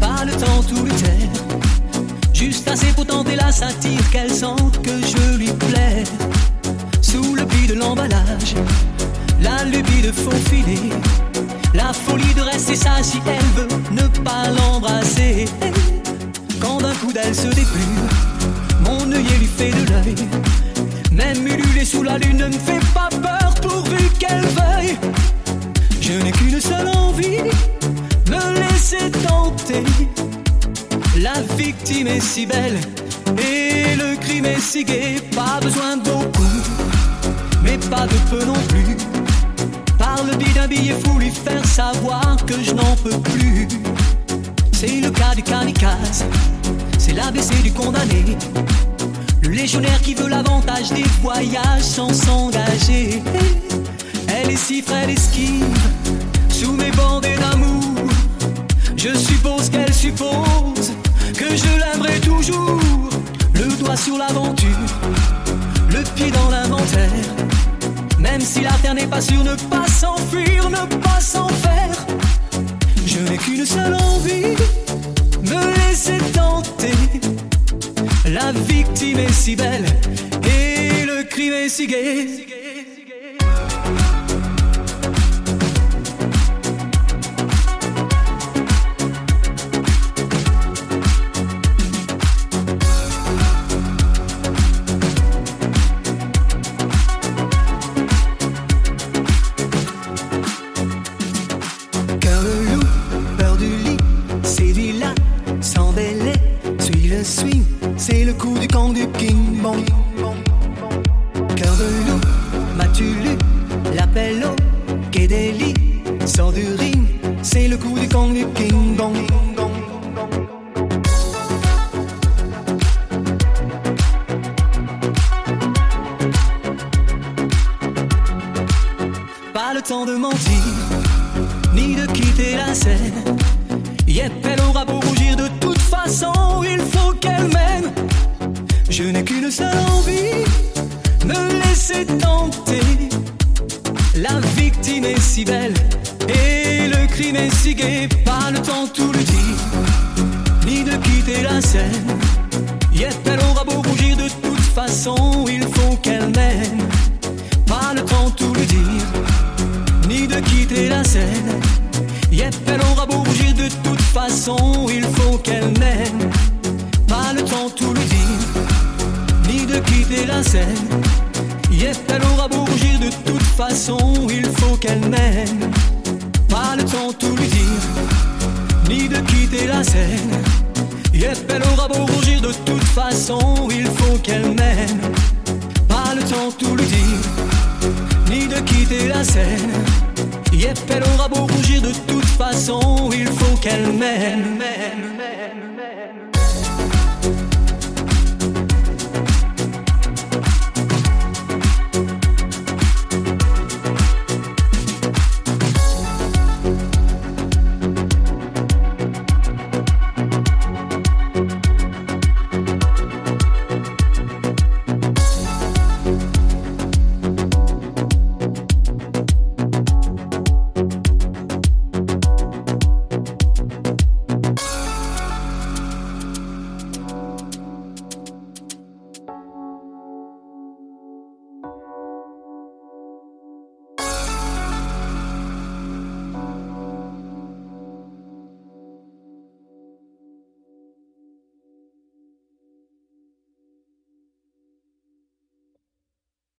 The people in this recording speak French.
pas le temps tout lui taire. Juste assez pour tenter la satire, qu'elle sente que je lui plais. Sous le pli de l'emballage, la lubie de faux filer, la folie de rester ça si elle veut ne pas l'embrasser. Quand d'un coup d'elle se déplume, mon œillet lui fait de l'œil. Même ululer sous la lune ne me fait pas peur pourvu qu'elle veuille. Je n'ai qu'une seule envie la victime est si belle et le crime est si gai. Pas besoin de beaucoup, mais pas de peu non plus. Par le biais d'un billet fou, lui faire savoir que je n'en peux plus. C'est le cas du kamikaze, c'est l'ABC du condamné. Le légionnaire qui veut l'avantage des voyages sans s'engager. Elle est si frêle esquive sous mes bandées d'amour. Je qu'elle que je l'aimerai toujours. Le doigt sur l'aventure, le pied dans l'inventaire. Même si la terre n'est pas sûre, ne pas s'enfuir, ne pas s'en faire. Je n'ai qu'une seule envie, me laisser tenter. La victime est si belle et le crime est si gai. L'appel au quai des lits Sors du ring, c'est le coup du camp du King Bong. Pas le temps de mentir ni de quitter la scène. Yep, elle aura beau rougir de toute façon, il faut qu'elle m'aime. Je n'ai qu'une seule envie, me laisser tenter. La victime est si belle et le crime est si gai, pas le temps tout le dire, ni de quitter la scène. Yep, elle aura beau rougir de toute façon, il faut qu'elle m'aime. Pas le temps tout le dire ni de quitter la scène. Yep, elle aura beau rougir de toute façon, il faut qu'elle m'aime. Pas le temps tout le dire, ni de quitter la scène. Yep, elle aura beau rougir de toute façon, il faut qu'elle m'aime. Pas le temps de tout lui dire, ni de quitter la scène. Yep, elle aura beau rougir de toute façon, il faut qu'elle m'aime. Pas le temps de tout lui dire ni de quitter la scène. Yep, elle aura beau rougir de toute façon, il faut qu'elle m'aime.